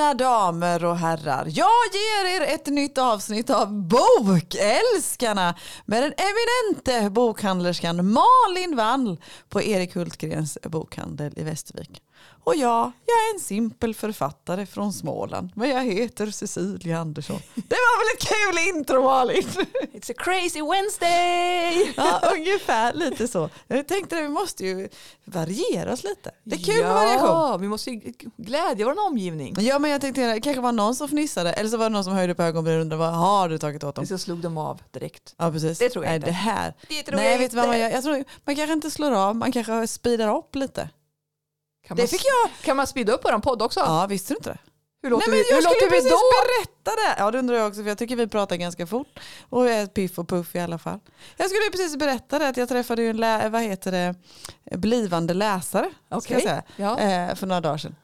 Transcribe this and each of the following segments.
Mina damer och herrar, jag ger er ett nytt avsnitt av Bokälskarna med den eminente bokhandlerskan Malin Wall på Erik Hultgrens bokhandel i Västervik. Och ja, jag är en simpel författare från Småland, men jag heter Cecilia Andersson. Det var väl ett kul intro Malin? It's a crazy Wednesday! Ja, ungefär lite så. Jag tänkte att vi måste ju variera oss lite. Det är kul ja, med variation. Ja, vi måste ju glädja vår omgivning. Ja men jag tänkte det kanske var någon som fnissade eller så var det någon som höjde på ögonbrynen och undrade vad har du tagit åt dem? Så slog de av direkt. Ja precis. Det tror jag Nej, inte. Det här. Det tror Nej jag vet du vad man inte. gör? Jag tror, man kanske inte slår av, man kanske speedar upp lite. Kan Det man, fick jag. kan man speeda upp vår podd också? Ja visste du inte det? Hur låter Nej, men vi, jag skulle precis då? berätta det. Ja det undrar jag också för jag tycker vi pratar ganska fort. Och är piff och puff i alla fall. Jag skulle precis berätta det att jag träffade en lä- vad heter det, blivande läsare. Ska Okej. jag säga. Ja. eh, för några dagar sedan.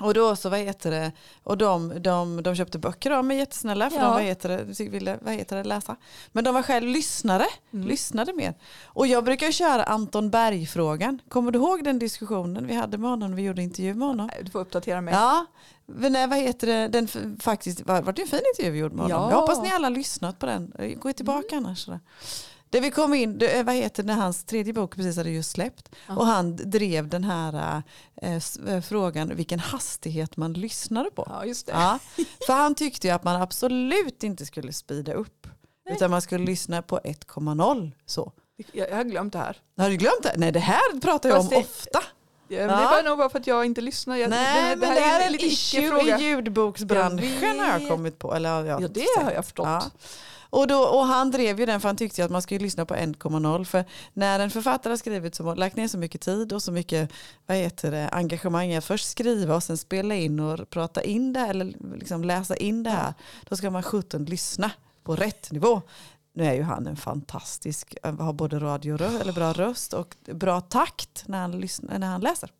Och då så, vad heter det, och de, de, de köpte böcker de är jättesnälla för Ja. de vad heter det, ville vad heter det, läsa. Men de var själv lyssnare, Mm. lyssnade mer. Och jag brukar köra Anton Berg-frågan. Kommer du ihåg den diskussionen vi hade med honom när vi gjorde intervju med honom? Du får uppdatera mig. Ja, nej, vad heter det, den faktiskt, var, var det en fin intervju vi gjorde med honom? Ja. Jag hoppas ni alla lyssnat på den. Gå tillbaka annars. sådär. Det vi kom in, det, vad heter det, hans tredje bok precis hade just släppt. Ja. Och han drev den här eh, eh, frågan vilken hastighet man lyssnade på. Ja, just det. Ja, för han tyckte ju att man absolut inte skulle speeda upp. Nej. Utan man skulle lyssna på 1,0 så. Jag, jag har glömt det här. Har du glömt det? Nej det här pratar jag om Fast det- ofta. Ja, Ja. Det var nog bara för att jag inte lyssnar. Jag, Nej men det här är en issue i ljudboksbranschen Jag har jag kommit på. Eller, ja, Ja, det har jag förstått. Ja. Och, då, och han drev ju den för han tyckte att man skulle lyssna på 1,0 för när en författare har skrivit så, lagt ner så mycket tid och så mycket vad heter det, engagemang i att först skriva och sen spela in och prata in det här, eller liksom läsa in det här då ska man 17 lyssna på rätt nivå. Nu är ju han en fantastisk, har både radio eller bra röst och bra takt när han, lyssnar, när han läser.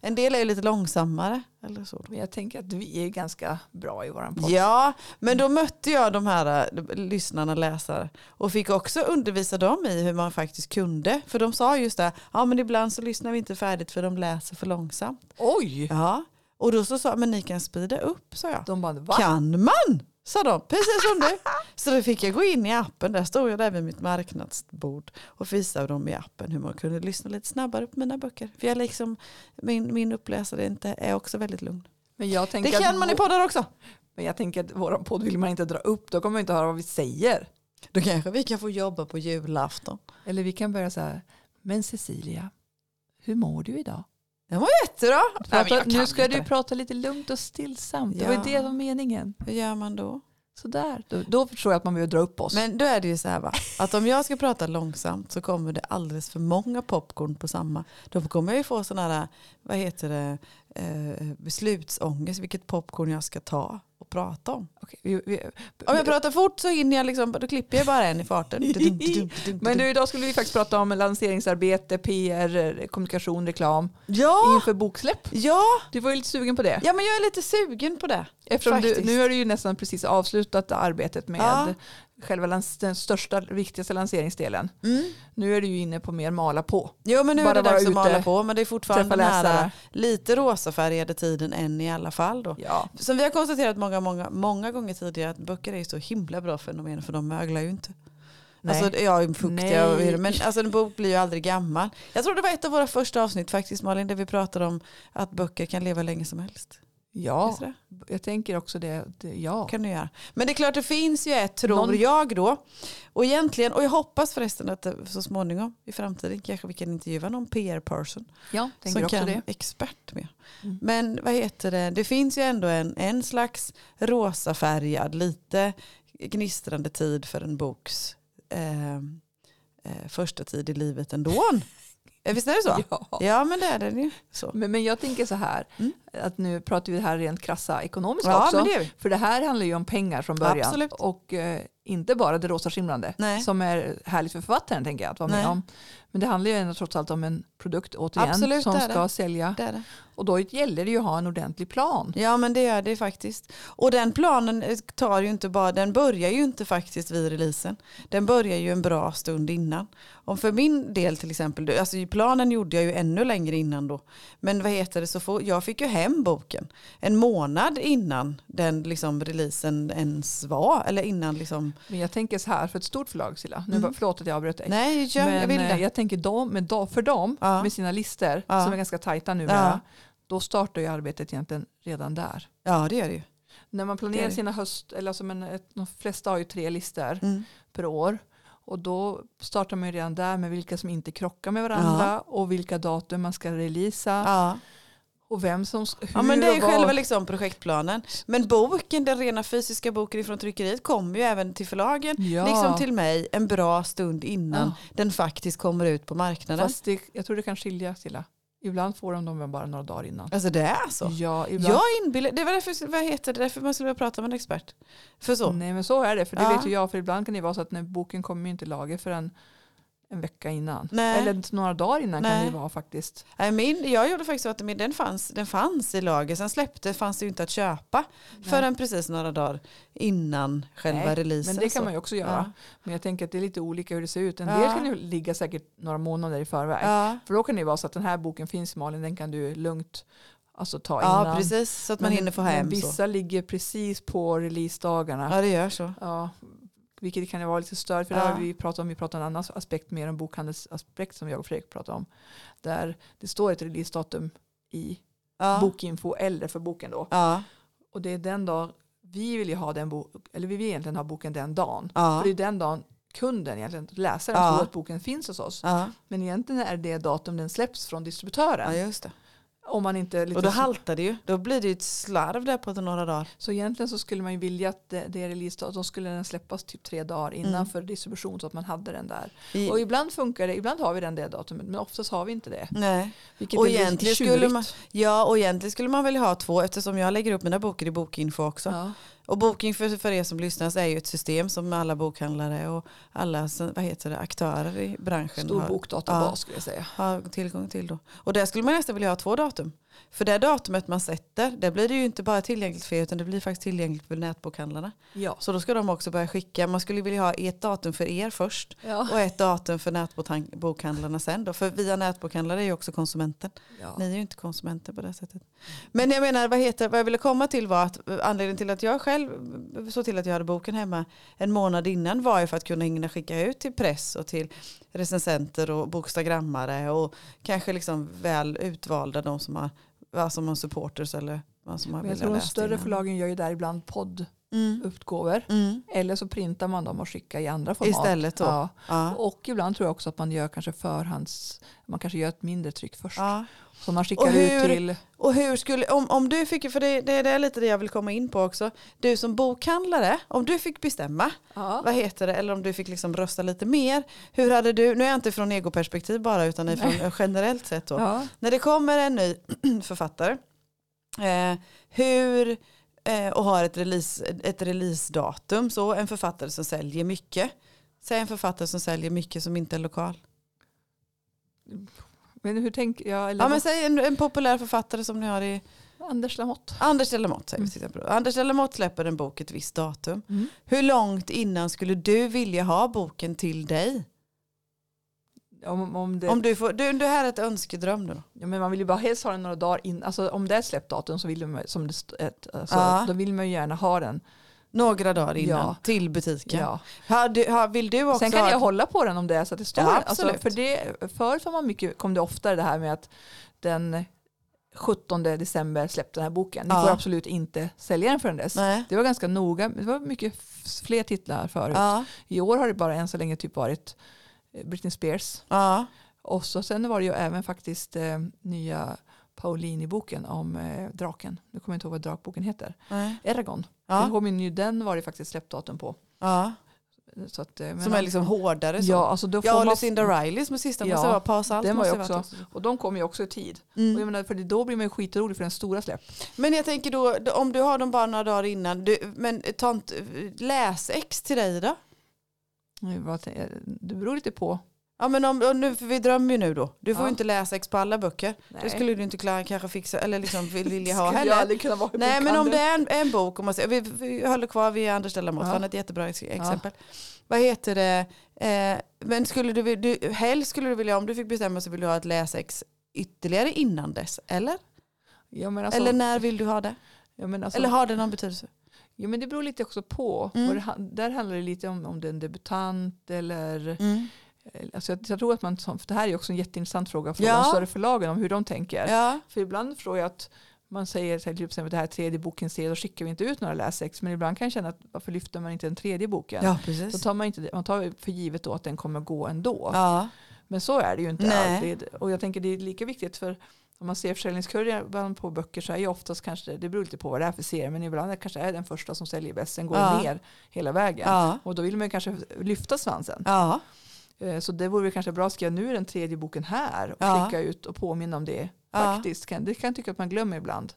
En del är ju lite långsammare. Eller så. Men jag tänker att vi är ganska bra i våran podd. Ja, men då mötte jag de här äh, lyssnarna, läsare och fick också undervisa dem i hur man faktiskt kunde. För de sa just det, ja men ibland så lyssnar vi inte färdigt för de läser för långsamt. Oj! Ja, och då så sa jag, men ni kan speeda upp, sa jag. De bara, va? Kan man? Sa de, precis som du. Så då fick jag gå in i appen, där stod jag där vid mitt marknadsbord och visade dem i appen hur man kunde lyssna lite snabbare på mina böcker. För jag liksom, min, min uppläsare inte, är också väldigt lugn. Men jag Det tänker kan att man i poddar också. Men jag tänker att våran podd vill man inte dra upp. Då kommer man inte höra vad vi säger. Då kanske vi kan få jobba på julafton. Eller vi kan börja så här. Men Cecilia, hur mår du idag? Det var jättebra. Nej, Prata, kan nu ska inte du prata lite lugnt och stillsamt. Det var Ja. det som var meningen. Hur gör man då? Sådär. Då, då förstår jag att man behöver dra upp oss. Men då är det ju så här va, att om jag ska prata långsamt så kommer det alldeles för många popcorn på samma. Då kommer jag ju få sådana här, vad heter det, eh, beslutsångest, vilket popcorn jag ska ta prata om. Okej, vi, vi, Om jag pratar fort så hinner jag liksom, då klipper jag bara en i farten. Men du, idag skulle vi faktiskt prata om lanseringsarbete, PR, kommunikation, reklam Ja, inför boksläpp. ja, Du var ju lite sugen på det. ja, men jag är lite sugen på det. Eftersom du, nu har du ju nästan precis avslutat arbetet med Ja. Själva den största, viktigaste lanseringsdelen. Mm. Nu är du ju inne på mer mala på. Jo men nu Bara är det dags att mala på men det är fortfarande den här lite rosafärgade tiden än i alla fall då. Ja. Som vi har konstaterat många, många, många gånger tidigare att böcker är så himla bra fenomen för de möglar ju inte. Nej. Alltså, ja, fuktiga och, men alltså, en bok blir ju aldrig gammal. Jag tror det var ett av våra första avsnitt faktiskt Malin där vi pratade om att böcker kan leva länge som helst. Ja, jag tänker också det. det ja. kan du göra. Men det är klart det finns ju ett tror Någon- jag då. Och egentligen, och jag hoppas förresten att det, så småningom i framtiden kanske vi kan intervjua någon PR-person ja, som kan det. expert med. Mm. Men vad heter det, det finns ju ändå en, en slags rosafärgad, lite gnistrande tid för en boks eh, eh, första tid i livet ändå. Visst är det så? Ja. Ja men det är det ju. Men, men jag tänker så här, Mm. Att nu pratar vi här rent krassa ekonomiska Ja också. det. För det här handlar ju om pengar från början. Absolut. Och eh, inte bara det rosa skimrande. Nej. Som är härligt för författaren tänker jag att vara med Nej. om. Men det handlar ju ändå trots allt om en produkt återigen Absolut, som ska det. sälja. det. Och då gäller det ju att ha en ordentlig plan. Ja men det gör det faktiskt. Och den planen eh, tar ju inte bara, den börjar ju inte faktiskt vid releasen. Den börjar ju en bra stund innan. Om för min del till exempel, alltså planen gjorde jag ju ännu längre innan då. Men vad heter det, så får, jag fick ju hem boken en månad innan den liksom releasen ens var. Eller innan liksom. Men jag tänker så här, för ett stort förlag Silla, nu Mm. förlåt att jag avbröt dig. Nej, jag, Men jag vill eh, det. jag tänker de, med för dem, Ja. med sina listor Ja. som är ganska tajta numera, Ja. då startar ju arbetet egentligen redan där. Ja det gör det ju. När man planerar sina höst, eller alltså, men ett, de flesta har ju tre listor Mm. per år. Och då startar man ju redan där med vilka som inte krockar med varandra och vilka datum man ska releasa Ja. Och vem som hur Ja men det är själva liksom projektplanen. Men boken, den rena fysiska boken ifrån tryckeriet kommer ju även till förlagen. Ja. Liksom till mig en bra stund innan Ja. den faktiskt kommer ut på marknaden. Fast det, jag tror det kan skilja Silla. Ibland får de dem bara några dagar innan. Alltså det är så. Ja, ibland. Jag inbillar, det var därför, vad heter det, därför man skulle vilja prata med en expert. För så. Nej men så är det, för det Ja. vet ju jag. För ibland kan det vara så att när boken kommer ju inte i lager förrän en vecka innan. Nej. Eller några dagar innan kan Nej. det ju vara faktiskt. Nej, Min, jag gjorde faktiskt så att den fanns, den fanns i lager, sen släppte fanns det ju inte att köpa förrän precis några dagar innan själva Nej, releasen. Men det kan man ju också göra. Ja. Men jag tänker att det är lite olika hur det ser ut. En Ja. del kan ju ligga säkert några månader i förväg. Ja. För då kan det vara så att den här boken finns Malin, den kan du lugnt alltså, ta ja, innan. precis. Så att man Men- hinner få men hem. vissa Så. ligger precis på releasedagarna. Ja, det gör så. Ja, vilket kan vara lite störigt. För Ja. där har vi pratat om, vi pratar om en annan aspekt mer om bokhandelsaspekt som jag och Fredrik pratar om. Där det står ett releasedatum i Ja. bokinfo eller för boken då. Ja. Och det är den dag vi vill ju ha den boken, eller vi vill egentligen ha boken den dagen. För det är den dagen kunden egentligen, läsaren, Ja. tror att boken finns hos oss. Men egentligen är det datum den släpps från distributören. Om man inte lite Och då haltar det ju. Då blir det ju ett slarv där på några dagar. Så egentligen så skulle man ju vilja att det, det är release då skulle den släppas typ tre dagar innan Mm. för distribution så att man hade den där. I, Och ibland funkar det, ibland har vi den det datumet men oftast har vi inte det. nej. Vilket Och egentligen skulle man- Ja, och egentligen skulle man väl ha två eftersom jag lägger upp mina böcker i Bokinfo också. Ja. Och Booking för, för er som lyssnar är ju ett system som alla bokhandlare och alla vad heter det, aktörer i branschen Stor har, bokdatabas Ja. skulle jag säga. har tillgång till. Då. Och där skulle man nästan vilja ha två datum. För det datumet man sätter, det blir det ju inte bara tillgängligt för er utan det blir faktiskt tillgängligt för nätbokhandlarna. Ja. Så då ska de också börja skicka, man skulle vilja ha ett datum för er först Ja. och ett datum för nätbokhandlarna sen då. För via nätbokhandlare är ju också konsumenten. Ja. Ni är ju inte konsumenter på det sättet. Men jag menar, vad, heter, vad jag ville komma till var att anledningen till att jag själv såg till att jag hade boken hemma en månad innan var ju för att kunna hinna skicka ut till press och till recensenter och bokstagrammare och kanske liksom väl utvalda de som har, alltså supporters eller vad som har jag tror de större förlagen gör ju där ibland podduppgåvor. Mm. Mm. Eller så printar man dem och skickar i andra format. Istället då. Ja. Ja. Och ibland tror jag också att man gör kanske förhands, man kanske gör ett mindre tryck först. Ja. Som man skickar Och hur- ut till, Och hur skulle, om, om du fick, för det, det, det är lite det jag vill komma in på också, du som bokhandlare, om du fick bestämma, ja. vad heter det, eller om du fick liksom rösta lite mer, hur hade du, nu är jag inte från egoperspektiv bara utan ifrån generellt sett då, när det kommer en ny författare, eh, hur, eh, och har ett, release, ett releasedatum, så en författare som säljer mycket, säg en författare som säljer mycket som inte är lokal. Men hur tänker jag? Eller Ja men säg en, en populär författare som ni har i Anders Lamotte. Anders Delamotte säger vi Mm. till exempel. Anders Delamotte släpper en bok ett visst datum. Mm. Hur långt innan skulle du vilja ha boken till dig? Om, om det, Om du får, du, det här är ett önskedröm nu. ja, men man vill ju bara helst ha den några dagar in. Alltså, om det är släppt datum så vill man, som det, alltså, Ja. då vill man ju gärna ha den. Några dagar innan Ja. till butiken. Ja. Har du, har, vill du också Sen kan ha jag hålla på den om det är så att det står. Ja, alltså, för det, förut var man mycket, kom det oftare det här med att den 17 december släppte den här boken. Ni Ja. får absolut inte sälja den förrän dess. Nej. Det var ganska noga. Det var mycket fler titlar förut. Ja. I år har det bara än så länge typ varit Britney Spears. Ja. Och så sen var det ju även faktiskt eh, nya Paulini-boken om eh, draken. Nu kommer jag inte ihåg vad drakboken heter. Nej. Eragon. Ja. kom ju ny, den var det faktiskt släppdatum på. ja. Så att, eh, Som är liksom hårdare så. Ja, alltså då får Ja, man, Lucinda Riley som är sista Ja, måste vara paus allt. den var måste vara också- och de kommer ju också i tid. Och jag Mm. menar, för då blir man ju skitrolig för den stora släpp. Men jag tänker då, om du har dem bara några dagar innan, du, men ta inte, läs ex till dig då? Nu, vad tänker jag? Det beror lite på. Ja men om, nu, för vi drömmer ju nu då. Du får Ja. ju inte läsa ex på alla böcker. Nej. Det skulle du inte klara kanske fixa eller liksom vilja ha heller. aldrig kunna vara Nej men om det är en, en bok, om man säger, vi, vi håller kvar vid Anders Stellamot, Ja. han är ett jättebra ex- exempel. Vad heter det, eh, men skulle du, du, helst skulle du vilja, om du fick bestämma så vill du ha ett läsex ytterligare innan dess, eller? Ja, alltså, eller när vill du ha det? ja, alltså, eller har det någon betydelse? Ja, men det beror lite också på. Mm. Det, där handlar det lite om om det är en debutant eller Mm. Alltså jag, jag tror att man, för det här är också en jätteintressant fråga för Ja. de större förlagen om hur de tänker. Ja. För ibland förstår jag att man säger till exempel det här tredje boken serie, då skickar vi inte ut några läsex. Men ibland kan jag känna att varför lyfter man inte den tredje boken? ja, Då precis. tar man, inte, man tar för givet då att den kommer gå ändå. Ja. Men så är det ju inte Nej. alltid. Och jag tänker det är lika viktigt för om man ser försäljningskurvan på böcker så är ju oftast kanske, det beror lite på vad det är för serie, men ibland är det kanske är den första som säljer bäst, sen går Ja. ner hela vägen. Ja. Och då vill man kanske lyfta svansen. Ja. Eh, Så det vore kanske bra att skriva nu den tredje boken här och Ja. skicka ut och påminna om det. Ja. Faktiskt. Kan, det kan jag tycka att man glömmer ibland.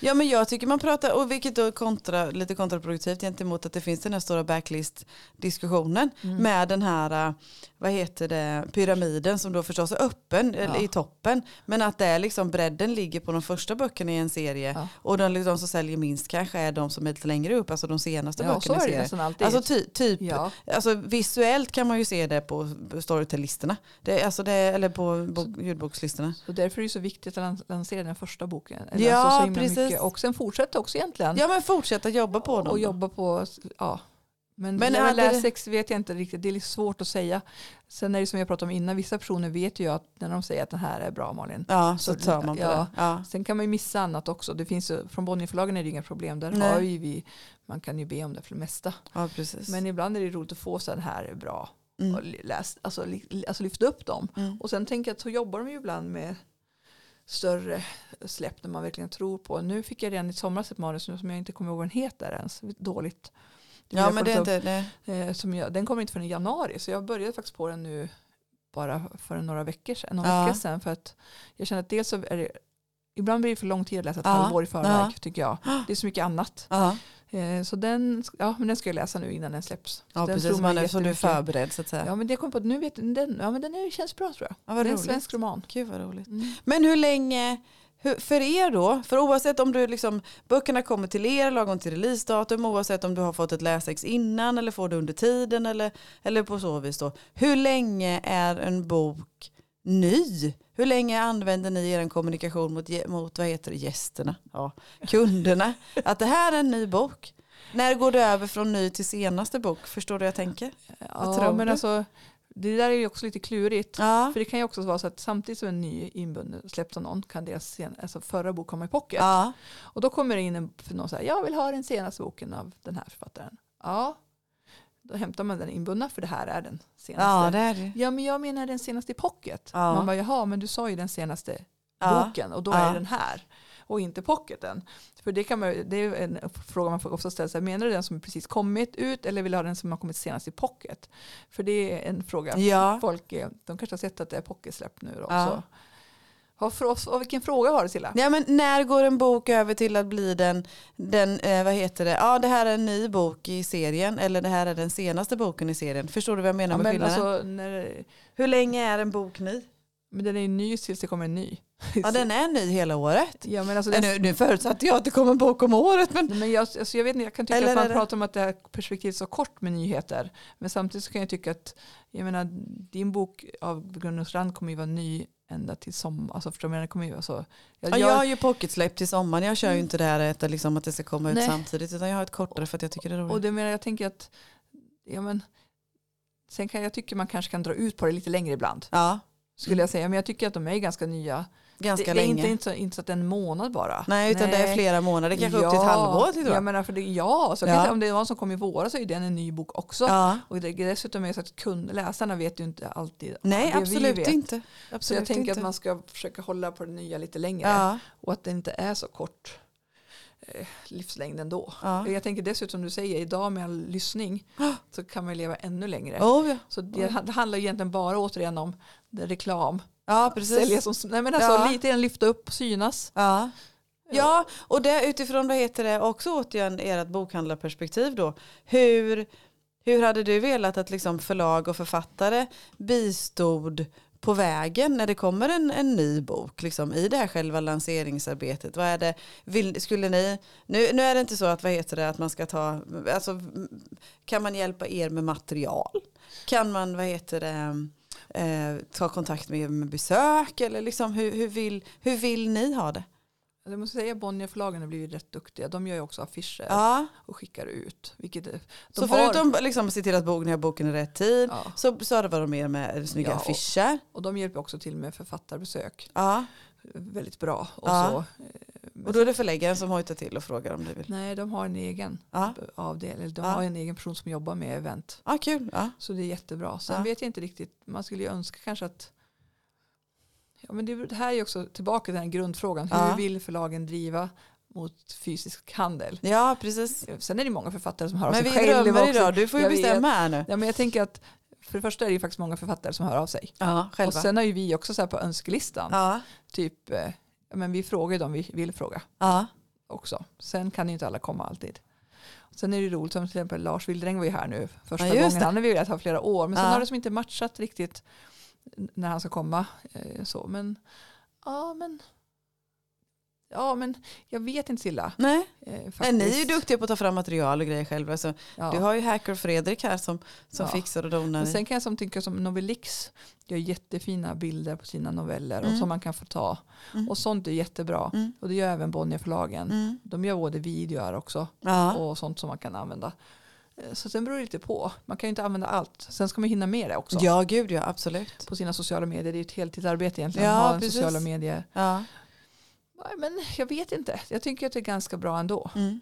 Ja men jag tycker man pratar, och vilket då är kontra, lite kontraproduktivt gentemot att det finns den här stora backlist-diskussionen Mm. med den här, äh, vad heter det, pyramiden som då förstås är öppen Ja. i toppen. Men att det är liksom bredden ligger på de första böckerna i en serie Ja. och de, de som säljer minst kanske är de som är lite längre upp, alltså de senaste Ja, böckerna i serien. alltid. Alltså ty, typ, ja. alltså visuellt kan man ju se det på Storytel-listorna. Det, alltså det, eller på bok, ljudbokslistorna. Så därför är det så viktigt att lan- lansera den första boken. Eller Ja, alltså precis. Mycket. Och sen fortsätta också egentligen. Ja men fortsätta jobba på dem. och jobba på, ja. Men, Men men hade det- läsex vet jag inte riktigt, det är lite svårt att säga. Sen är det som jag pratade om innan, vissa personer vet ju att när de säger att den här är bra Malin. Ja, så Så- tar man på ja. det. Ja. Sen kan man ju missa annat också. Det finns från Bonnierförlagen är det inga problem. Där Nej. har ju vi, man kan ju be om det för det mesta. ja, precis. Men ibland är det roligt att få så här, är bra. Mm. Och läs, alltså, alltså lyfta upp dem. Mm. Och sen tänker jag att så jobbar de ju ibland med större släpp när man verkligen tror på. Nu fick jag redan i somras ett manus nu som jag inte kommer ihåg vad den heter ens. Dåligt. Ja men det är inte, upp, eh, som jag, den kommer inte förrän i januari så jag började faktiskt på den nu bara för några veckor sedan. Några Ja. veckor sedan för att jag känner att dels så är det Ibland blir det för lång tid att läsa ett Ja. halvår i förväg Ja. tycker jag. Det är så mycket annat. ja, Eh, så den, ja, men den ska jag läsa nu innan den släpps. ja den precis, tror man är, så du är förberedd så att säga. Ja men det kom på att nu vet den, ja, men den är, känns bra tror jag. Ja, vad det är en svensk roman. Gud vad roligt. Mm. Men hur länge, för er då, för oavsett om du liksom, böckerna kommer till er lagom till releasedatum, oavsett om du har fått ett läsex innan eller får det under tiden eller, eller på så vis då. Hur länge är en bok ny? Hur länge använder ni er kommunikation mot, mot vad heter det, gästerna, ja, kunderna? Att det här är en ny bok. När går det över från ny till senaste bok? Förstår du vad jag tänker? Ja, tror men du? alltså, det där är ju också lite klurigt. Ja, För det kan ju också vara så att samtidigt som en ny inbunden släpps av någon kan deras sen, alltså förra bok komma i pocket. ja, Och då kommer det in en, för någon säger jag vill ha den senaste boken av den här författaren. Ja, då hämtar man den inbundna för det här är den senaste. ja det är det. Ja men jag menar den senaste i pocket. Ja. Man bara jaha men du sa ju den senaste boken och då är den här och inte pocketen. För det, kan man, det är en fråga man får ofta ställa sig. Menar du den som precis kommit ut eller vill du ha den som har kommit senast i pocket? För det är en fråga. Ja. Folk de kanske har sett att det är pocketsläpp nu. Då, Ja. så. Ja, för oss, och vilken fråga var det Silla? Ja, men när går en bok över till att bli den, den eh, vad heter det, ja det här är en ny bok i serien eller det här är den senaste boken i serien. Förstår du vad jag menar Ja, med men, skillnaden? alltså, när, Hur länge är en bok ny? men den är ju ny tills det kommer en ny. Ja den är ny hela året. Ja, men alltså, den, Nu, nu förutsatte jag att det kommer en bok om året men men jag, alltså, jag, vet inte, jag kan tycka Eller att man pratar om att det här perspektivet är så kort med nyheter. Men samtidigt så kan jag tycka att jag menar, din bok av Gunnar Strand kommer ju vara ny ända till sommar. Alltså, förstår du vad jag kommer ju, alltså, jag, ja, jag, har ju pocketsläpp till sommaren. Jag kör ju Mm. inte det här att, liksom, att det ska komma ut Nej. samtidigt utan jag har ett kortare för att jag tycker det är roligt. och det menar jag tänker att ja, men, sen kan jag tycka man kanske kan dra ut på det lite längre ibland. ja, Skulle jag säga. Men jag tycker att de är ganska nya. Ganska det, det är länge. inte, inte, så, inte så att det är en månad bara. Nej utan det är flera månader, kanske upp till ett Ja, halvår. Till Jag menar, för det, ja, så Ja. om det är någon som kom i våras så är den en ny bok också. ja. Och det, dessutom är det så att kund, läsarna vet ju inte alltid Nej det absolut inte. Så Absolut jag tänker inte. att man ska försöka hålla på det nya lite längre. ja, Och att det inte är så kort eh, livslängd ändå. ja. Jag tänker dessutom du säger, idag med all lyssning så kan man leva ännu längre. Oh, ja. Så det, det handlar egentligen bara återigen om det reklam. Ja precis. Sälja som, nej men alltså Ja. lite grann lyfta upp, synas. Ja. Ja, och det utifrån vad heter det också återigen ert bokhandlarperspektiv då. Hur, Hur hade du velat att liksom förlag och författare bistod på vägen när det kommer en, en ny bok liksom, i det här själva lanseringsarbetet? Vad är det, vill, skulle ni, nu, nu är det inte så att, vad heter det, att man ska ta, alltså, kan man hjälpa er med material? Kan man, vad heter det, eh, ta kontakt med er med besök? Eller liksom, hur, hur, vill, hur vill ni ha det? Jag måste säga Bonnierförlagen har blivit rätt duktiga. De gör ju också affischer Ja, och skickar ut. Vilket de så förutom liksom att se till att boken har boken i rätt tid ja, så, har det varit med med snygga Ja. affischer. och de hjälper också till med författarbesök. Ja. Väldigt bra. Och så, eh, Och då är det förläggaren som hojtar till och frågar om du vill. Nej, de har en egen Ja, avdelning. De Ja. har en egen person som jobbar med event. ja kul. Ja. Så det är jättebra. Sen vet jag inte riktigt, man skulle ju önska kanske att ja, men det, här är ju också tillbaka till den grundfrågan. Hur vill förlagen driva mot fysisk handel? ja, precis. Sen är det många författare som hör av Men sig vi själva drömmer också. idag, du får ju Jag vet. bestämma här nu. Ja, men jag tänker att för det första är det ju faktiskt många författare som hör av sig. Ja, Och själva. sen har ju vi också så här på önskelistan. Ja, Typ, eh, men vi frågar dem vi vill fråga ja, också. Sen kan ju inte alla komma alltid. Sen är det roligt som till exempel Lars Wildräng var ju här nu första Ja, gången. det. Han har vi velat ha flera år. Men sen Ja. har det som inte matchat riktigt när han ska komma. Eh, så. Men ja, men ja, men jag vet inte Silla. nej. Eh, Nej, ni är ju duktiga på att ta fram material och grejer själva. Så Ja. Du har ju Hacker Fredrik här som, som Ja. fixar och donar. Men sen kan jag som tycka som Novelix gör jättefina bilder på sina noveller Mm. och som man kan få ta. Mm. Och sånt är jättebra. Mm. Och det gör även Bonnierförlagen. Mm. De gör både videor också Ja. och sånt som man kan använda. Eh, Så sen beror det lite på. Man kan ju inte använda allt. Sen ska man hinna med det också. ja, gud ja, absolut. På sina sociala medier. Det är ett heltidsarbete egentligen. Ja, att ha en precis. sociala medier. Ja. Nej, Men jag vet inte. Jag tycker att det är ganska bra ändå. Mm.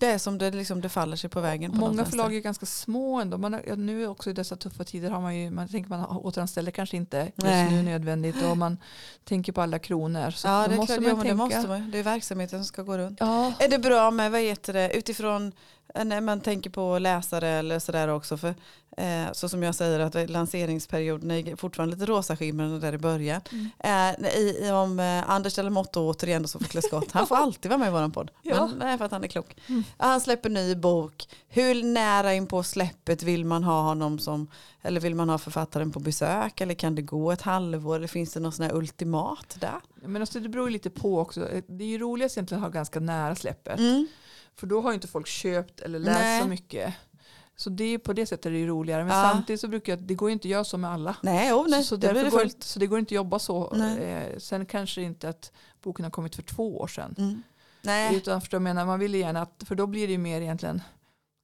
Det är som det, liksom, det faller sig på vägen. På Många förlag är ganska små ändå. Man ja, nu också i dessa tuffa tider har man ju, man tänker man återanställer kanske inte just Nej. nu nödvändigt och man tänker på alla kronor. Så Ja, det är måste klart, man ja, men det tänka. måste man. Det är verksamheten som ska gå runt. Ja, Är det bra med, vad heter det, utifrån när man tänker på läsare eller sådär också, för eh, så som jag säger att lanseringsperioden är fortfarande lite rosaskimrande där i början. Mm. Eh, i, om eh, Anders Delamotte återigen då som får klä skott, han får alltid vara med i våran podd. Ja. Men, nej, för att han är klok. Mm. Han släpper ny bok, hur nära in på släppet vill man ha honom som, eller vill man ha författaren på besök, eller kan det gå ett halvår, eller finns det något sån här ultimat där? men alltså, det beror lite på också. Det är ju roligast egentligen att ha ganska nära släppet. Mm. För då har ju inte folk köpt eller läst Nej. så mycket. Så det är på det sättet är det ju roligare. Men Ja. samtidigt så brukar jag, det går ju inte att göra så med alla. Nej, oh, nej, så, så, det går, så det går inte att jobba så. Eh, sen kanske inte att boken har kommit för två år sedan. Mm. Nej. Utan förstår menar, man vill gärna att, för då blir det ju mer egentligen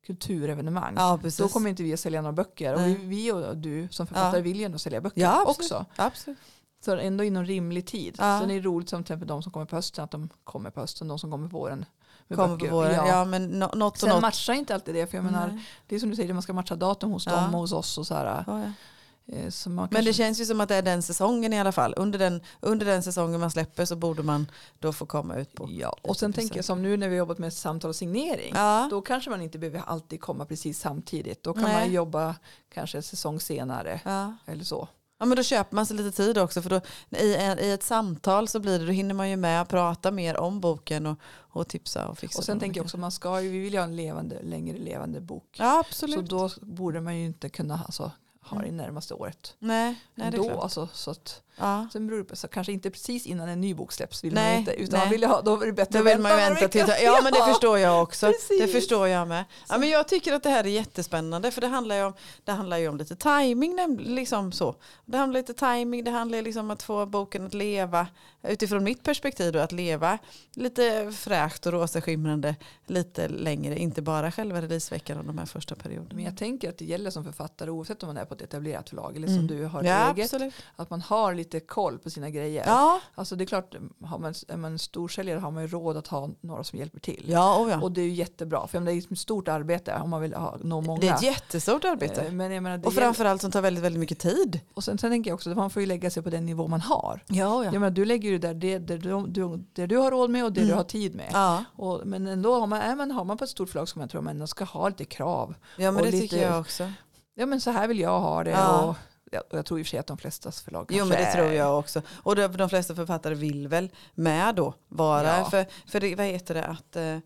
kulturevenemang. Ja, precis. Då kommer inte vi att sälja några böcker. Och vi, Nej. vi och du som författare Ja. vill ju ändå sälja böcker Ja, absolut. också. Absolut. Så ändå inom rimlig tid. Ja. Sen är det roligt som till exempel de som kommer på hösten att de kommer på hösten. De som kommer på våren. Kommer på våren. Ja. Ja. men något och Sen något. matchar inte alltid det. För jag menar, Nej. det är som du säger, man ska matcha datum hos Ja. dem och hos oss. Och så här, Ja, eh, man Men kanske- det känns ju som att det är den säsongen i alla fall. Under den, under den säsongen man släpper så borde man då få komma ut på. Ja, och sen tänker jag som nu när vi jobbat med samtal och signering. Ja, Då kanske man inte behöver alltid komma precis samtidigt. Då kan Nej. man jobba kanske en säsong senare. ja. Eller så. Ja, men då köper man sig lite tid också. För då, i, I ett samtal så blir det, då hinner man ju med att prata mer om boken och, och tipsa och fixa. Och sen tänker jag också, man ska ju, vi vill ju ha en levande, längre levande bok. Ja, så absolut. då borde man ju inte kunna alltså, ha det Mm. närmaste året. nej, nej, det är Ändå, klart. alltså, så att, Ja. sen beror det på, så kanske inte precis innan en ny bok släpps vill Nej, man inte, utan nej. vill ha, då är det bättre Då att vill man några vänta till, ja men det förstår jag också. Det Precis. förstår jag med. Ja, men jag tycker att det här är jättespännande för det handlar ju om, det handlar ju om lite timing. Liksom så. Det handlar lite timing, det handlar liksom om att få boken att leva utifrån mitt perspektiv då, att leva lite fräscht och rosaskimrande lite längre, inte bara själva releaseveckan och de här första perioderna. Men jag tänker att det gäller som författare oavsett om man är på ett etablerat förlag eller Mm. som du har ja, eget. absolut. Att man har lite koll på sina grejer. Ja, Alltså det är klart, har man, är man storsäljare har man ju råd att ha några som hjälper till. ja, och ja. Och det är ju jättebra, för det är ett stort arbete om man vill ha, nå många. Det är ett jättestort arbete. Eh, Men jag menar, det Och framförallt som tar väldigt, väldigt mycket tid. och sen, sen tänker jag också att man får ju lägga sig på den nivå man har. Ja, Jag menar, du lägger ju där det, det, du, det du har råd med och det Mm. du har tid med. Ja, Och, men ändå har man, är man, har man på ett stort förlag som jag tror man ändå ska ha lite krav. ja men det lite- tycker jag också. Ja men så här vill jag ha det. Ja. Och, ja, och jag tror i och för sig att de flestas förlag Jo kanske men det tror jag också. Och de, de flesta författare vill väl med då vara. Ja. För, för det, vad heter det att eh,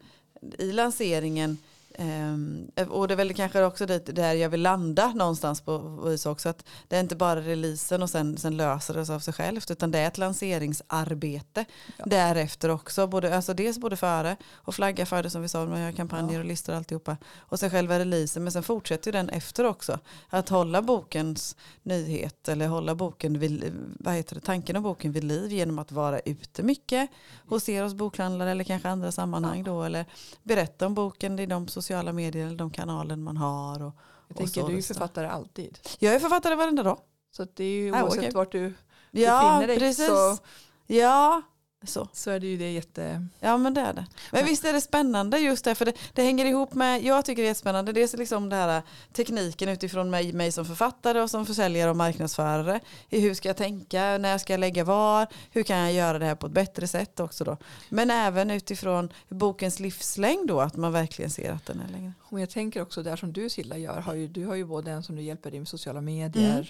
i lanseringen Ehm, och det är väl kanske också dit där jag vill landa någonstans på vis också. Att det är inte bara releasen och sen, sen löser det sig av sig självt. Utan det är ett lanseringsarbete Ja. därefter också. Både, alltså dels både före och flagga för det som vi sa. Man gör kampanjer Ja. och listor och alltihopa. Och sen själva releasen. Men sen fortsätter ju den efter också. Att hålla bokens nyhet eller hålla boken vid, vad heter det, tanken om boken vid liv genom att vara ute mycket hos er hos bokhandlare eller kanske andra sammanhang då. Eller berätta om boken i de sociala medier eller de kanaler man har. Och, Jag och tänker så du är författare alltid. Jag är författare varenda dag. Så det är ju Ah, oavsett okej. vart du Ja, befinner dig precis. så, Ja, så. så är det ju det jätte... Ja men det är det. Men visst är det spännande just det, för det, det hänger ihop med, jag tycker det är spännande, dels liksom det här tekniken utifrån mig, mig som författare och som försäljare och marknadsförare. Hur ska jag tänka, när ska jag lägga var, hur kan jag göra det här på ett bättre sätt också då. Men även utifrån bokens livslängd då, att man verkligen ser att den är längre. Och jag tänker också där som du Silla gör, har ju, du har ju både en som du hjälper dig med sociala medier Mm.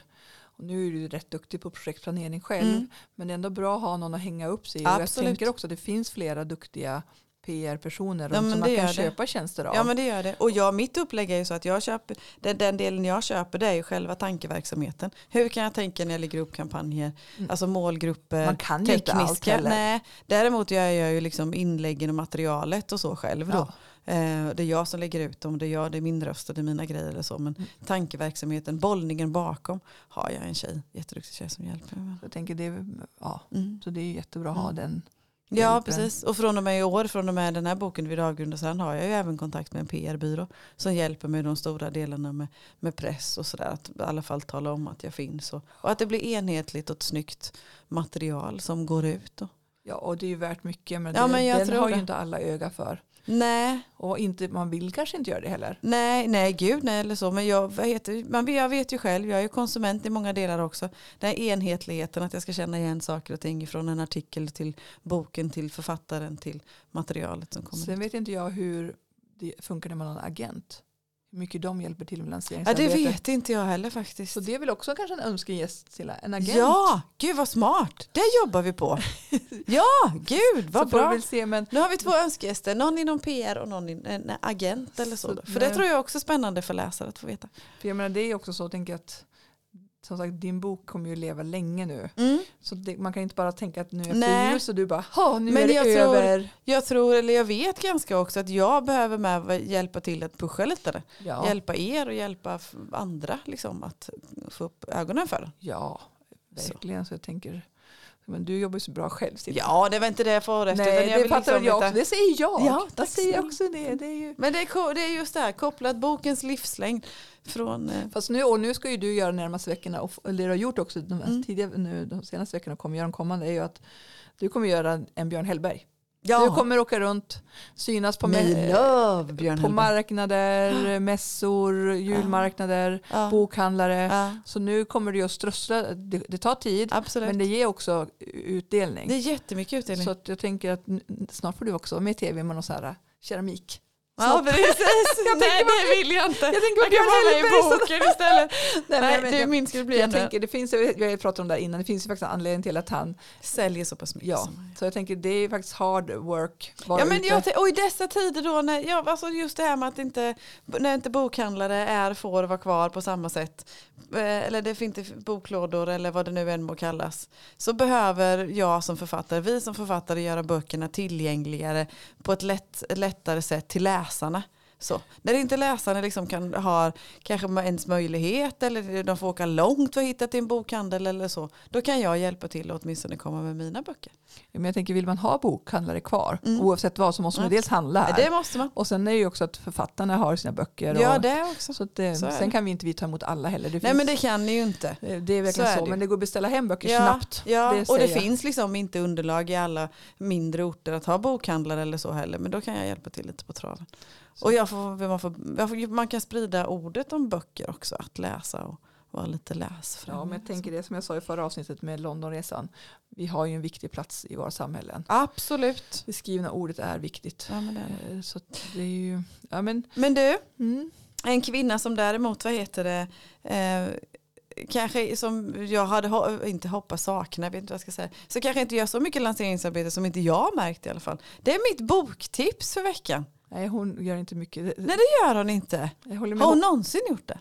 Och nu är du rätt duktig på projektplanering själv. Mm. Men det är ändå bra att ha någon att hänga upp sig i. Och jag tänker också att det finns flera duktiga PR-personer Ja, runt men som man kan det. köpa tjänster av. Ja men det gör det. Och jag, mitt upplägg är ju så att jag köper, den, den delen jag köper det är ju själva tankeverksamheten. Hur kan jag tänka när jag lägger upp kampanjer, Mm. alltså målgrupper, man kan ju inte allt tekniska. heller. Nej, däremot gör jag ju liksom inläggen och materialet och så själv då. Ja. Eh, det är jag som lägger ut dem, det är, jag, det är min röst och det är mina grejer eller så. Men Mm. tankeverksamheten, bollningen bakom har jag en tjej, jätteduktig tjej som hjälper mig med. Så jag tänker det, är- ja, Mm. så det är jättebra att ha Mm. den. Ja precis och från och med i år, från och med den här boken vid avgrund och sen har jag ju även kontakt med en PR-byrå som hjälper mig de stora delarna med, med press och sådär. Att i alla fall tala om att jag finns och, och att det blir enhetligt och ett snyggt material som går ut. Då. Ja, och det är ju värt mycket. Men, Ja, det, men jag den har ju det. inte alla öga för. Nej, Och inte, man vill kanske inte göra det heller. nej, nej, gud nej eller så. Men jag, heter, man, jag vet ju själv, jag är ju konsument i många delar också. Den här enhetligheten, att jag ska känna igen saker och ting från en artikel till boken, till författaren, till materialet som kommer. Sen vet inte jag hur det funkar när man har en agent. Hur mycket de hjälper till med Ja, lanseringsarbete. det vet inte jag heller faktiskt. Så det är väl också kanske en önskegäst till en agent. Ja, gud vad smart. Det jobbar vi på. Ja, gud så vad vi bra. väl se. Men Nu har vi två önskegäster, någon inom PR och någon in, en agent eller så. Så. För när- det tror jag också är spännande för läsare att få veta. för jag menar, det är också så att tänka att som sagt, din bok kommer ju leva länge nu. Mm. Så det, man kan inte bara tänka att nu är Nej. jul så du bara, ha nu Men är det jag tror- över. Jag tror, eller jag vet ganska också att jag behöver med hjälpa till att pusha lite. Ja, Hjälpa er och hjälpa andra liksom, att få upp ögonen för det. ja Så. verkligen. Så. jag tänker, men du jobbar ju så bra själv. Silla. Ja, det var inte det jag får efter. Nej, jag det vill fattar liksom jag också. Det säger jag. Ja, jag tack säger snälla. också det. det är ju... Men det är, det är just det här, kopplat bokens livslängd från... eh, Fast nu, och nu ska ju du göra närmaste veckorna, och, det du har gjort också de, Mm. tidigare, nu, de senaste veckorna kommer göra de kommande, är ju att du kommer göra en Björn Hellberg. Ja, Du kommer åka runt, synas på, love på marknader, mässor, julmarknader, Ja. bokhandlare. Ja, Så nu kommer ju att strössla, det, det tar tid, absolut. men det ger också utdelning. Det är jättemycket utdelning. Så jag tänker att snart får du också med i tv med någon så här äh, keramik. Ja, precis. Jag Nej, tänker det vill jag inte. Jag tänker Man kan vara med i boken istället. Nej, Nej, men det jag- min skulle bli Jag tänker, det finns, ju pratat om det innan, det finns ju faktiskt en anledning till att han, Säljer så pass mycket. ja, man så jag tänker det är faktiskt hard work. Ja, men ute. jag, och i dessa tider då, när, ja, alltså just det här med att inte, när inte bokhandlare är, får vara kvar på samma sätt, eh, eller det finns inte boklådor eller vad det nu än må kallas, så behöver jag som författare, vi som författare göra böckerna tillgängligare på ett lätt, lättare sätt till läsarna. Så. När inte läsarna liksom kan ha kanske ens möjlighet eller de får åka långt för att hitta till en bokhandel eller så, då kan jag hjälpa till och åtminstone komma med mina böcker. Men jag tänker, vill man ha bokhandlare kvar, Mm. oavsett vad, så måste man Ja. dels handla här. Det måste man. Och sen är det ju också att författarna har sina böcker. Ja, och, det också. så att det, Så sen kan vi inte vi ta emot alla heller. Det, Nej finns, men det kan ni ju inte. det är verkligen så så, men det går att beställa hem böcker Ja, snabbt. Ja, det och det jag. finns liksom inte underlag i alla mindre orter att ha bokhandlare eller så heller. Men då kan jag hjälpa till lite på traven. Och jag får, man, får, man kan sprida ordet om böcker också. Att läsa och vara lite läsfrämjande. Ja, men jag tänker det som jag sa i förra avsnittet med Londonresan. Vi har ju en viktig plats i våra samhällen. Absolut. Det skrivna ordet är viktigt. Ja, men, det är det. Eh, Så det är ju, ja men, men du, mm, en kvinna som däremot, vad heter det, eh, kanske som jag hade ho- inte hoppas sakna, jag vet inte vad jag ska säga, så kanske inte gör så mycket lanseringsarbete som inte jag märkt i alla fall. Det är mitt boktips för veckan. Nej, hon gör inte mycket. Nej det gör hon inte. Har hon någonsin gjort det?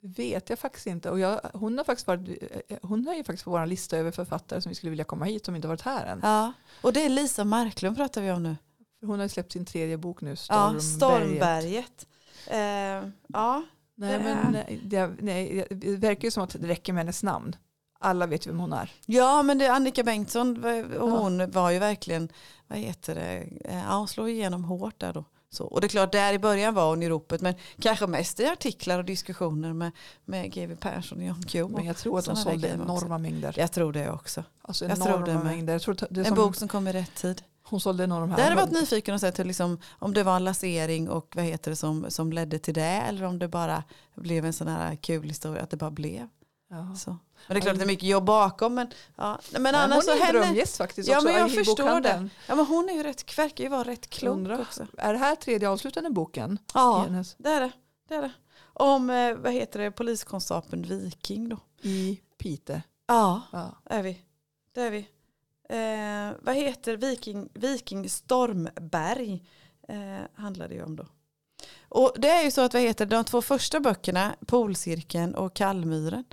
det vet jag faktiskt inte. Och jag, hon, har faktiskt varit, eh, hon är ju faktiskt på vår lista över författare som vi skulle vilja komma hit som inte varit här än. Ja. Och det är Lisa Marklund pratar vi om nu. Hon har ju släppt sin tredje bok nu, Ja, Stormberget. Stormberget. Eh, ja. Nej, men nej, det, nej, det verkar ju som att det räcker med hennes namn. Alla vet vem hon är. ja, men det, Annika Bengtsson och Ja. hon var ju verkligen, vad heter det, Eh, ja, hon slog igenom hårt där då. Så, och det är klart, där i början var hon i ropet, men kanske mest i artiklar och diskussioner med, med GW Persson och Jon Guillou. Men jag tror att där sålde också. enorma mängder. Jag tror det också. Alltså jag tror det mängder. Jag tror det är En bok som kom i rätt tid. Hon sålde enorma Det hade varit nyfiken att se till liksom, om det var en lansering och vad heter det som, som ledde till det eller om det bara blev en sån här kul historia att det bara blev. Ja. Så. Men det är klart att det är mycket jobb bakom men, ja. men Men annars hon är en henne, drömgäst faktiskt Ja, också men jag förstår bokhandeln. ja, men hon är ju rätt, verkar ju vara rätt klok Undrar. också. Är det här tredje avslutande boken? Ja det är det. det, är det. Om eh, vad heter det, poliskonstapeln Viking då. I Pite. Ja Ja. är vi. Det är vi. Eh, vad heter Viking, Viking Stormberg eh, handlar det ju om då. Och det är ju så att vad heter de två första böckerna, Polcirkeln och Kallmyren.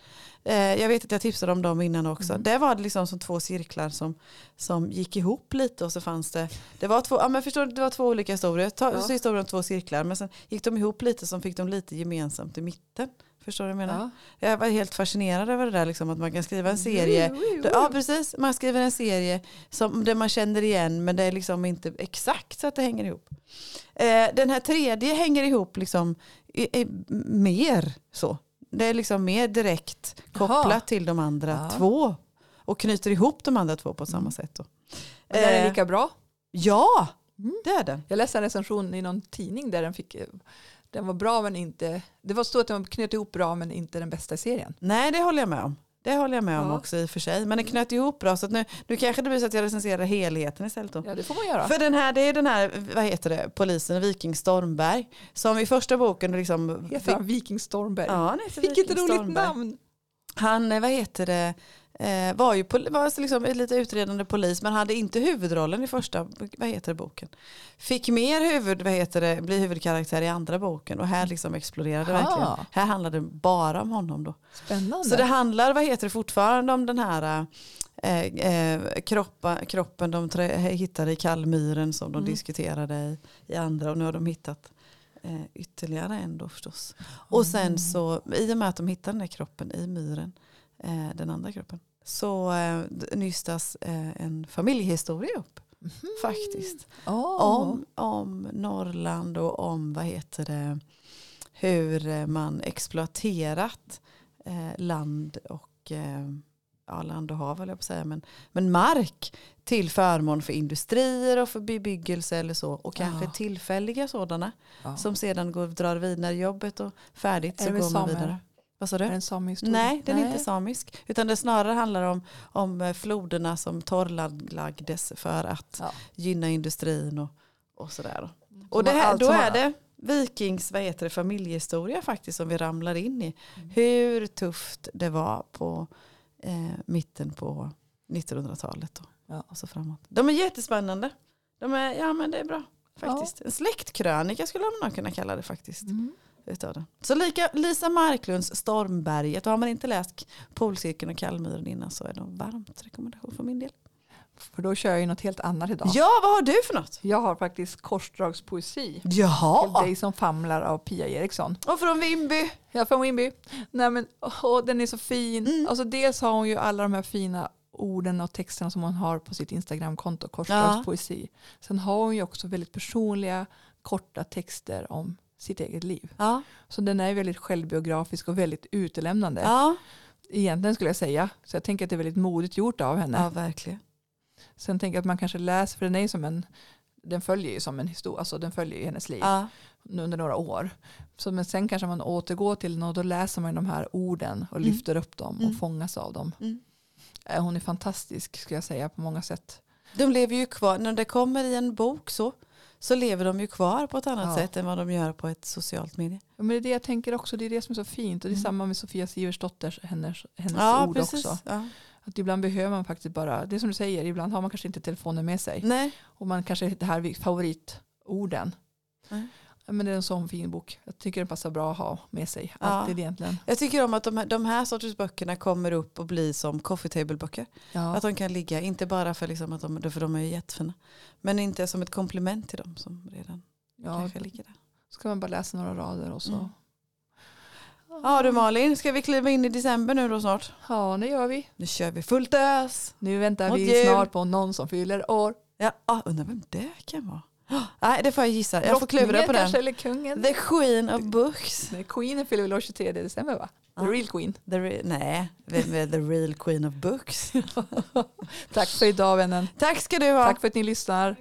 Eh, jag vet att jag tipsade om dem innan också. Mm. Det var liksom som två cirklar som, som gick ihop lite och så fanns det, det var två, ja, men förstår, det var två olika historier. Ta, Ja. Så historien om två cirklar men sen gick de ihop lite som fick de lite gemensamt i mitten. Förstår du vad jag menar? Ja. Jag var helt fascinerad över det där liksom, att man kan skriva en serie woo, det- woo. Ja precis, man skriver en serie som där man känner igen men det är liksom inte exakt så att det hänger ihop. Eh, den här tredje hänger ihop liksom i, i, mer så. Det är liksom mer direkt kopplat Jaha. till de andra Ja. två och knyter ihop de andra två på samma Mm. sätt. Då. Men den är Eh, lika bra. Ja, Mm. det är den. Jag läste en recension i någon tidning där den fick den var bra men inte, det var stort att den knöt ihop bra men inte den bästa i serien. Nej, det håller jag med om. Det håller jag med om Ja. också i och för sig. Men det knöt ihop bra så att nu, nu kanske det blir så att jag recenserar helheten istället. Då. Ja det får man göra. För den här, det är den här, vad heter det, polisen Viking Stormberg. Som i första boken liksom... Heter han Viking Stormberg? Ja, han heter Vilket Viking roligt Stormberg. namn. Han, eh, vad heter det, eh, var ju pol- var alltså liksom lite utredande polis men hade inte huvudrollen i första, vad heter det, boken. Fick mer huvud, vad heter det, bli huvudkaraktär i andra boken och här liksom exploderade det Ah. verkligen. Här handlade det bara om honom då. Spännande. Så det handlar, vad heter det, fortfarande om den här eh, eh, kroppa, kroppen de trä, hittade i Kallmyren som de Mm. diskuterade i, i andra och nu har de hittat eh, ytterligare en då förstås. Och sen Mm. så, i och med att de hittade den här kroppen i myren, eh, den andra kroppen, så eh, nystas eh, en familjehistoria upp Mhm. faktiskt. Åh. Om, om Norrland och om vad heter det, hur man exploaterat eh, land och eh, ja, land och hav jag på att säga, men, men mark till förmån för industrier och för bebyggelse eller så och kanske Ja. tillfälliga sådana Ja. som sedan går, drar vidare jobbet och färdigt Är så går man vidare. Vad sa du? Är det en samihistoria? Nej, den är inte samisk. Utan det snarare handlar om, om eh, floderna som torrlagdes för att Ja. gynna industrin och, och sådär. då. Som Och det här, då är det Vikings vad heter det, familjehistoria faktiskt som vi ramlar in i. Mm. Hur tufft det var på eh, mitten på 1900-talet. Då, Ja. och så framåt. De är jättespännande. De är, ja men det är bra faktiskt. En släktkrönika skulle man kunna kalla det faktiskt. Mm. Utav det. Så lika, Lisa Marklunds Stormberget, och har man inte läst Polcirkeln och Kallmyren innan så är det en varmt rekommendation för min del. För då kör jag ju något helt annat idag. Ja, vad har du för något? Jag har faktiskt korsdragspoesi. Till Jaha, dig som famlar av Pia Eriksson. och från Vimby. Är från Wimby. Nej, men, åh, den är så fin. Mm. Alltså, dels har hon ju alla de här fina orden och texterna som hon har på sitt Instagramkonto, korsdragspoesi. Sen har hon ju också väldigt personliga, korta texter om sitt eget liv. Ja. Så den är väldigt självbiografisk och väldigt utelämnande. Ja. Egentligen skulle jag säga. Så jag tänker att det är väldigt modigt gjort av henne. ja, verkligen. Sen tänker jag att man kanske läser, för den är ju som en den följer ju som en historia, alltså den följer ju hennes liv Ja. under några år. Så, men sen kanske man återgår till den och då läser man de här orden och Mm. lyfter upp dem och Mm. fångas av dem. Mm. Eh, Hon är fantastisk skulle jag säga på många sätt. De lever ju kvar, när det kommer i en bok så, så lever de ju kvar på ett annat Ja. sätt än vad de gör på ett socialt medie. Ja, men det är det jag tänker också, det är det som är så fint. Och det är Mm. samma med Sofia Siversdotters, hennes, hennes Ja, ord precis. också. Ja. Att ibland behöver man faktiskt bara, det är som du säger, ibland har man kanske inte telefonen med sig. Nej, Och man kanske det här favoritorden. Nej. Men det är en sån fin bok. Jag tycker den passar bra att ha med sig. Ja. Alltid egentligen. Jag tycker om att de här, de här sorters böckerna kommer upp och blir som coffee table-böcker. Ja. Att de kan ligga, inte bara för, liksom att de, för de är ju jättefina, men inte som ett komplement till dem som redan ja. kanske ligger där. Ska man bara läsa några rader och så. Mm. Ja du Malin, ska vi kliva in i december nu då snart? Ja, det gör vi. Nu kör vi fullt ös. Nu väntar Mot vi jul. snart på någon som fyller år. Ja, ah, undrar vem det kan vara. Ah, Nej, det får jag gissa. Jag får klura på den. eller kungen. The Queen of Books. Nej, Queenen fyller väl år 23 december va? The Ja. real Queen. The re- nej, vem är the real Queen of Books? Tack för idag vännen. Tack ska du ha. Tack för att ni lyssnar.